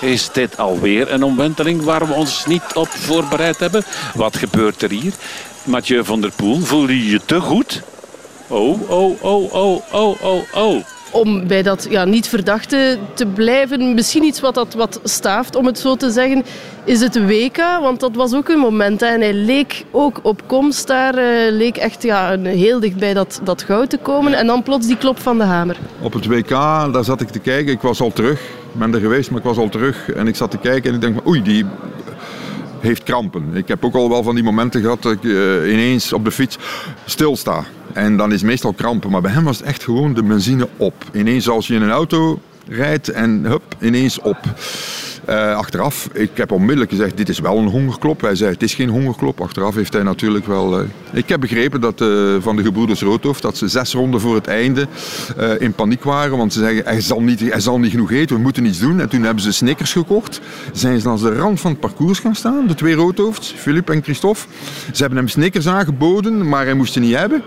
Is dit alweer een omwenteling waar we ons niet op voorbereid hebben? Wat gebeurt er hier? Mathieu van der Poel, voel je je te goed? Oh, oh, oh, oh, oh, oh, oh. Om bij dat ja, niet verdachte te blijven, misschien iets wat dat wat staaft, om het zo te zeggen, is het WK. Want dat was ook een moment. Hè. En hij leek ook op komst daar, uh, leek echt ja, heel dicht bij dat, dat goud te komen. En dan plots die klop van de hamer. Op het WK, daar zat ik te kijken. Ik was al terug. Ik ben er geweest, maar ik was al terug. En ik zat te kijken en ik denk, oei, die heeft krampen. Ik heb ook al wel van die momenten gehad dat ik uh, ineens op de fiets stilsta. En dan is meestal krampen. Maar bij hem was het echt gewoon de benzine op. Ineens als je in een auto rijdt en hup, ineens op. Uh, achteraf, ik heb onmiddellijk gezegd, dit is wel een hongerklop. Hij zei, het is geen hongerklop. Achteraf heeft hij natuurlijk wel... Uh, ik heb begrepen dat, uh, van de gebroeders Roodhoofd dat ze zes ronden voor het einde in paniek waren. Want ze zeggen, hij zal, niet, hij zal niet genoeg eten, we moeten iets doen. En toen hebben ze Snickers gekocht. Zijn ze langs de rand van het parcours gaan staan, de twee Roodhoofds, Philippe en Christophe. Ze hebben hem Snickers aangeboden, maar hij moest ze niet hebben.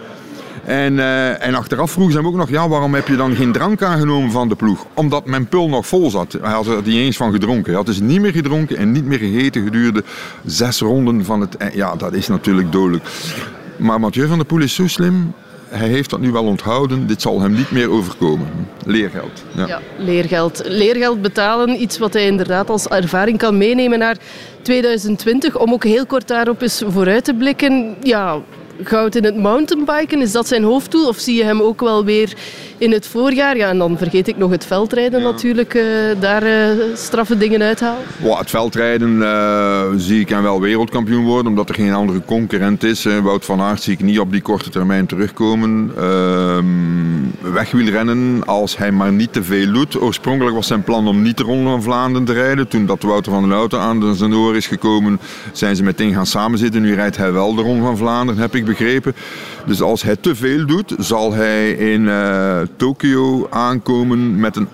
En, uh, en achteraf vroegen ze hem ook nog, ja, waarom heb je dan geen drank aangenomen van de ploeg? Omdat mijn pul nog vol zat. Hij had er niet eens van gedronken. Hij had dus niet meer gedronken en niet meer gegeten gedurende zes ronden van het... Ja, dat is natuurlijk dodelijk. Maar Mathieu van der Poel is zo slim. Hij heeft dat nu wel onthouden. Dit zal hem niet meer overkomen. Leergeld. Ja. ja, leergeld. Leergeld betalen. Iets wat hij inderdaad als ervaring kan meenemen naar 2020. Om ook heel kort daarop eens vooruit te blikken. Ja, goud in het mountainbiken? Is dat zijn hoofddoel? Of zie je hem ook wel weer in het voorjaar? Ja, en dan vergeet ik nog het veldrijden natuurlijk. Uh, daar uh, straffe dingen uithalen. Wow, het veldrijden uh, zie ik hem wel wereldkampioen worden. Omdat er geen andere concurrent is. Wout van Aert zie ik niet op die korte termijn terugkomen. Ehm, wegwielrennen als hij maar niet te veel doet. Oorspronkelijk was zijn plan om niet de Ronde van Vlaanderen te rijden. Toen dat Wouter van den Houten aan zijn oor is gekomen, zijn ze meteen gaan samenzitten. Nu rijdt hij wel de Ronde van Vlaanderen, heb ik begrepen. Dus als hij te veel doet, zal hij in uh, Tokio aankomen met een,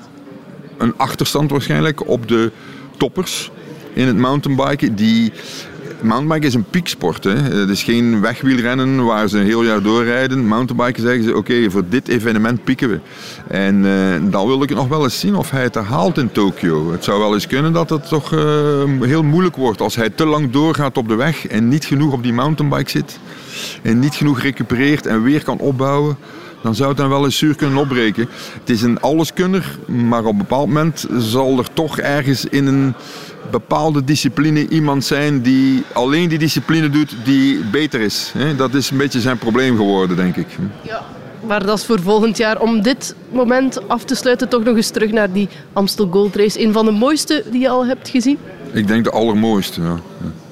een achterstand waarschijnlijk op de toppers in het mountainbiken. Die mountainbiken is een pieksport. Hè. Het is geen wegwielrennen waar ze een heel jaar doorrijden. Mountainbiken zeggen ze, oké, voor dit evenement pieken we. En uh, dan wil ik nog wel eens zien of hij het haalt in Tokio. Het zou wel eens kunnen dat het toch uh, heel moeilijk wordt als hij te lang doorgaat op de weg en niet genoeg op die mountainbike zit. En niet genoeg recupereert en weer kan opbouwen dan zou het dan wel eens zuur kunnen opbreken. Het is een alleskunner, maar op een bepaald moment zal er toch ergens in een bepaalde discipline iemand zijn die alleen die discipline doet die beter is. Dat is een beetje zijn probleem geworden, denk ik. Ja. Maar dat is voor volgend jaar. Om dit moment af te sluiten, toch nog eens terug naar die Amstel Gold Race. Een van de mooiste die je al hebt gezien? Ik denk de allermooiste, ja.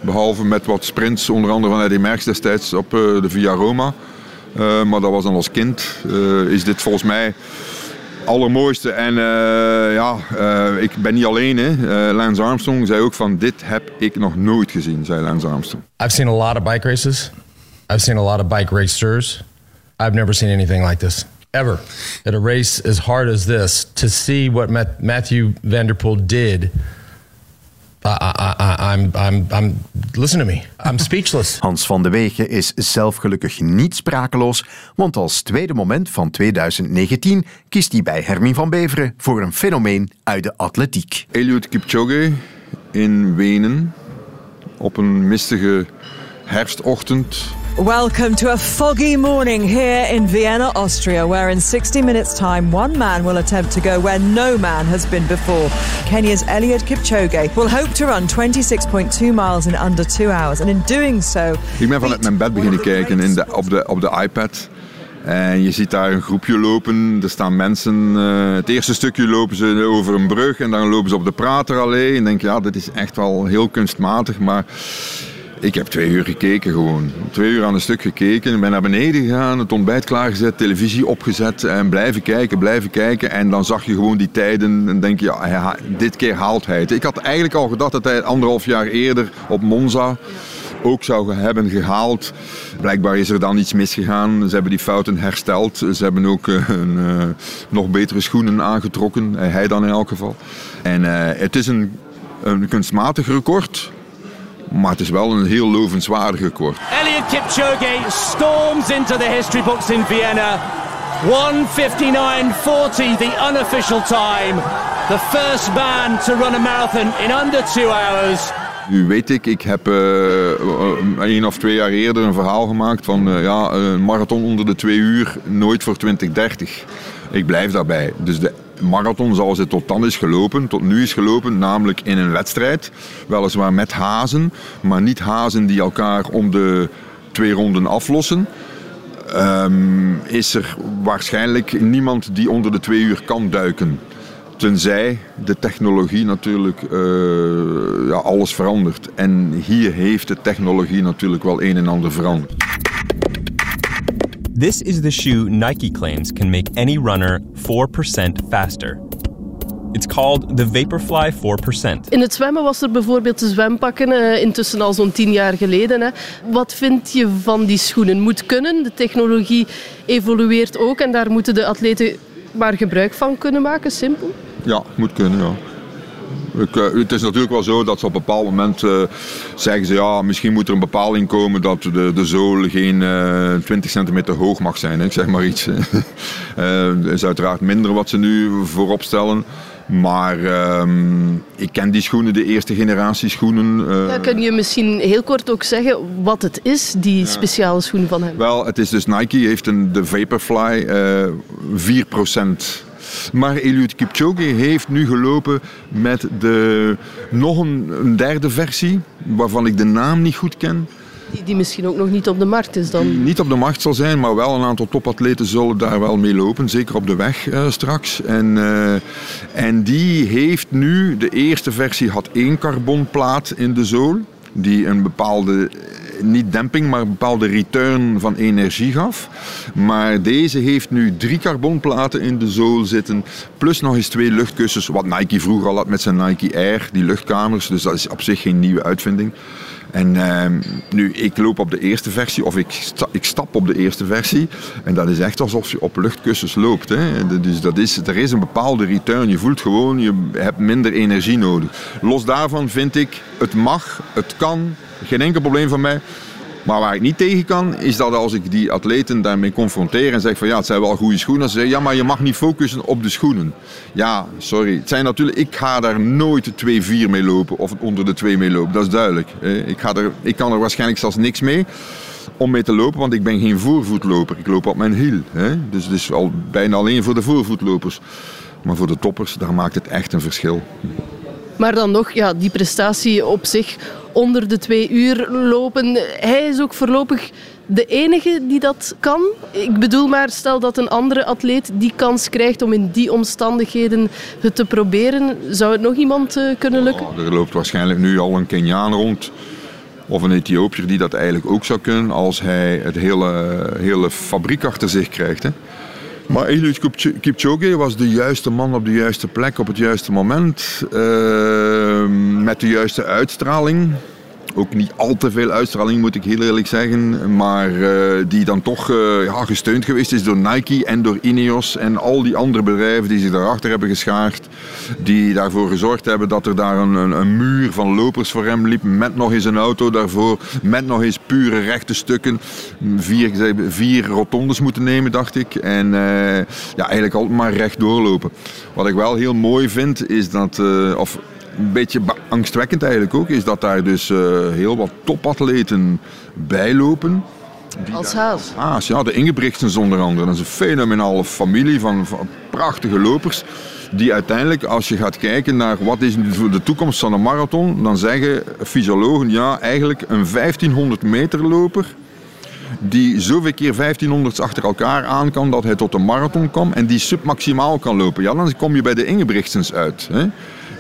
Behalve met wat sprints, onder andere van Eddie Merckx destijds op eh, de Via Roma. Uh, maar dat was dan als kind. Uh, is dit volgens mij allermooiste. En uh, ja, ik ben niet alleen. Hè. Lance Armstrong zei ook van dit heb ik nog nooit gezien, zei Lance Armstrong. I've seen a lot of bike races. I've seen a lot of bike racers. I've never seen anything like this. Ever. At a race as hard as this, to see what Matthew Vanderpool did I'm, I'm, I'm, listen to me. I'm speechless. Hans van de Wegen is zelf gelukkig niet sprakeloos, want als tweede moment van 2019 kiest hij bij Hermine van Beveren voor een fenomeen uit de atletiek. Eliud Kipchoge in Wenen op een mistige herfstochtend Welcome to a foggy morning here in Vienna, Austria, where in 60 minutes' time, one man will attempt to go where no man has been before. Kenya's Eliud Kipchoge will hope to run 26.2 miles in under two hours, and in doing so. Ik ben vanuit mijn bed beginnen kijken in de, op, de, op de iPad. En je ziet daar een groepje lopen. Er staan mensen. Uh, het eerste stukje lopen ze over een brug en dan lopen ze op de Praterallee. En denk ja, dit is echt wel heel kunstmatig. Maar ik heb twee uur gekeken gewoon. Twee uur aan een stuk gekeken. Ik ben naar beneden gegaan, het ontbijt klaargezet, televisie opgezet en blijven kijken, blijven kijken. En dan zag je gewoon die tijden en denk je, ja, dit keer haalt hij het. Ik had eigenlijk al gedacht dat hij anderhalf jaar eerder op Monza ook zou hebben gehaald. Blijkbaar is er dan iets misgegaan. Ze hebben die fouten hersteld. Ze hebben ook een, uh, nog betere schoenen aangetrokken. Uh, hij dan in elk geval. En het is een, een kunstmatig record. Maar het is wel een heel lovenswaardig record. Elliot Kipchoge storms into the history books in Vienna. 159.40, the unofficial time. The first man to run a marathon in under two hours. Nu weet ik, ik heb uh, één of twee jaar eerder een verhaal gemaakt van uh, ja, een marathon onder de twee uur, nooit voor 2030. Ik blijf daarbij. Dus de marathon zoals het tot dan is gelopen, tot nu is gelopen, namelijk in een wedstrijd. Weliswaar met hazen, maar niet hazen die elkaar om de twee ronden aflossen. Um, is er waarschijnlijk niemand die onder de twee uur kan duiken. Tenzij de technologie natuurlijk uh, ja, alles verandert. En hier heeft de technologie natuurlijk wel een en ander veranderd. This is the shoe Nike claims can make any runner 4% faster. It's called the Vaporfly 4%. In het zwemmen was er bijvoorbeeld de zwempakken, uh, intussen al zo'n tien jaar geleden. Hè. Wat vind je van die schoenen? Moet kunnen, de technologie evolueert ook en daar moeten de atleten maar gebruik van kunnen maken, simpel? Ja, moet kunnen, ja. Ik, uh, het is natuurlijk wel zo dat ze op een bepaald moment uh, zeggen ze ja, misschien moet er een bepaling komen dat de, de zool geen uh, 20 centimeter hoog mag zijn. Hè. Ik zeg maar iets. dat is uiteraard minder wat ze nu voorop stellen. Maar um, ik ken die schoenen, de eerste generatie schoenen. Ja, kun je misschien heel kort ook zeggen wat het is, die ja. speciale schoen van hem? Wel, het is dus Nike, heeft een, de Vaporfly uh, 4%. Maar Eliud Kipchoge heeft nu gelopen met de, nog een, een derde versie, waarvan ik de naam niet goed ken. Die, die, misschien ook nog niet op de markt is dan? Die niet op de markt zal zijn, maar wel een aantal topatleten zullen daar wel mee lopen. Zeker op de weg uh, straks. En, uh, en die heeft nu, de eerste versie had één carbonplaat in de zool. Die een bepaalde niet demping, maar een bepaalde return van energie gaf. Maar deze heeft nu drie carbonplaten in de zool zitten, plus nog eens twee luchtkussens, wat Nike vroeger al had met zijn Nike Air, die luchtkamers. Dus dat is op zich geen nieuwe uitvinding. En uh, nu, ik loop op de eerste versie, of ik, ik stap op de eerste versie. En dat is echt alsof je op luchtkussens loopt. Hè. Dus dat is, er is een bepaalde return. Je voelt gewoon, je hebt minder energie nodig. Los daarvan vind ik, het mag, het kan, geen enkel probleem van mij. Maar waar ik niet tegen kan, is dat als ik die atleten daarmee confronteer en zeg van ja, het zijn wel goede schoenen. Ze zeggen ja, maar je mag niet focussen op de schoenen. Ja, sorry. Het zijn natuurlijk, ik ga daar nooit 2-4 mee lopen of onder de 2 mee lopen. Dat is duidelijk. Ik, ga er, ik kan er waarschijnlijk zelfs niks mee om mee te lopen, want ik ben geen voorvoetloper. Ik loop op mijn hiel. Dus het is al bijna alleen voor de voorvoetlopers. Maar voor de toppers, daar maakt het echt een verschil. Maar dan nog, ja, die prestatie op zich onder de twee uur lopen. Hij is ook voorlopig de enige die dat kan. Ik bedoel maar, stel dat een andere atleet die kans krijgt om in die omstandigheden het te proberen. Zou het nog iemand uh, kunnen lukken? Oh, er loopt waarschijnlijk nu al een Keniaan rond. Of een Ethiopiër die dat eigenlijk ook zou kunnen als hij het hele, hele fabriek achter zich krijgt. Hè. Maar Eliud Kipchoge was de juiste man op de juiste plek op het juiste moment. Uh, met de juiste uitstraling. Ook niet al te veel uitstraling, moet ik heel eerlijk zeggen. Maar uh, die dan toch uh, ja, gesteund geweest is door Nike en door Ineos en al die andere bedrijven die zich daarachter hebben geschaard. Die daarvoor gezorgd hebben dat er daar een, een, een, muur van lopers voor hem liep. Met nog eens een auto daarvoor. Met nog eens pure rechte stukken. Vier, vier rotondes moeten nemen, dacht ik. En uh, ja, eigenlijk altijd maar recht doorlopen. Wat ik wel heel mooi vind, is dat... of een beetje angstwekkend eigenlijk ook, is dat daar dus uh, heel wat topatleten bijlopen. Als Haas? Haas, ja, de Ingebrigtsens onder andere. Dat is een fenomenale familie van, van prachtige lopers die uiteindelijk, als je gaat kijken naar wat is de toekomst van een marathon, dan zeggen fysiologen, ja, eigenlijk een 1500 meter loper die zoveel keer 1500's achter elkaar aan kan dat hij tot een marathon komt en die submaximaal kan lopen. Ja, dan kom je bij de Ingebrigtsens uit. Hè.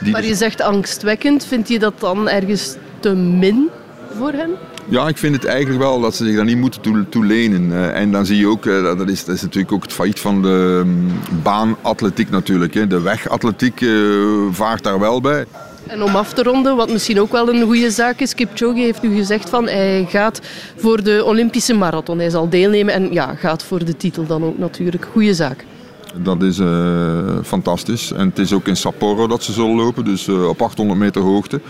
Die maar je zegt angstwekkend. Vind je dat dan ergens te min voor hen? Ja, ik vind het eigenlijk wel dat ze zich daar niet moeten toelenen. Toe uh, en dan zie je ook, uh, dat, is, dat is natuurlijk ook het failliet van de um, baanatletiek natuurlijk. De wegatletiek uh, vaart daar wel bij. En om af te ronden, wat misschien ook wel een goede zaak is, Kipchoge heeft u gezegd van hij gaat voor de Olympische marathon. Hij zal deelnemen en ja, gaat voor de titel dan ook natuurlijk. Goede zaak. Dat is uh, fantastisch. En het is ook in Sapporo dat ze zullen lopen, dus uh, op 800 meter hoogte.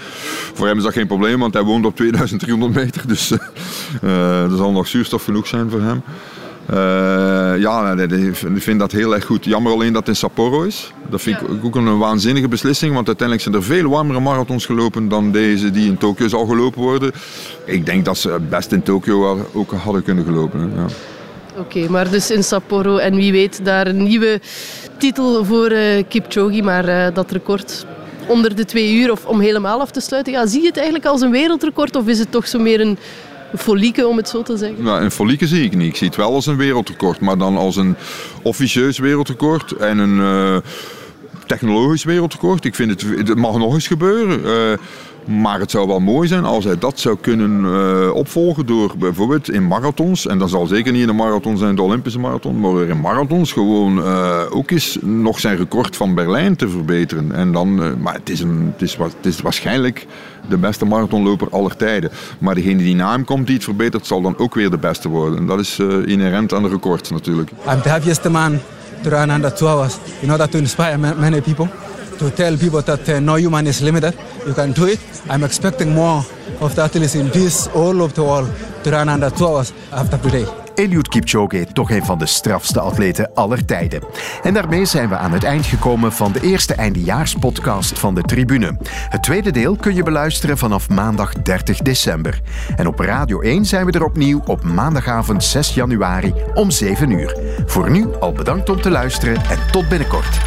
Voor hem is dat geen probleem, want hij woont op 2300 meter. Dus uh, er zal nog zuurstof genoeg zijn voor hem. ja, ik vind dat heel erg goed. Jammer alleen dat het in Sapporo is. Dat vind ik ook een waanzinnige beslissing, want uiteindelijk zijn er veel warmere marathons gelopen dan deze die in Tokio zal gelopen worden. Ik denk dat ze best in Tokio ook hadden kunnen gelopen. Hè. Ja. Oké, maar dus in Sapporo en wie weet daar een nieuwe titel voor uh, Kipchoge, maar uh, dat record onder de twee uur of om helemaal af te sluiten, ja, zie je het eigenlijk als een wereldrecord of is het toch zo meer een folieke, om het zo te zeggen? Nou, een folieke zie ik niet. Ik zie het wel als een wereldrecord, maar dan als een officieus wereldrecord en een uh, technologisch wereldrecord. Ik vind het, het mag nog eens gebeuren. Maar het zou wel mooi zijn als hij dat zou kunnen uh, opvolgen door bijvoorbeeld in marathons, en dat zal zeker niet in de marathon zijn, de Olympische marathon, maar in marathons gewoon uh, ook eens nog zijn record van Berlijn te verbeteren. En dan, uh, maar het is, een, het, is, het is waarschijnlijk de beste marathonloper aller tijden. Maar degene die na hem komt die het verbetert, zal dan ook weer de beste worden. En dat is inherent aan de records natuurlijk. I'm the happiest man to run under two hours in order to inspire many people to tell people that uh, no human is limited. You can do it. I'm expecting more of the athletes in this all of the world to run under two hours after today. Eliud Kipchoge, toch een van de strafste atleten aller tijden. En daarmee zijn we aan het eind gekomen van de eerste eindejaarspodcast van de Tribune. Het tweede deel kun je beluisteren vanaf maandag 30 december. En op Radio 1 zijn we er opnieuw op maandagavond 6 januari om 7 uur. Voor nu al bedankt om te luisteren en tot binnenkort.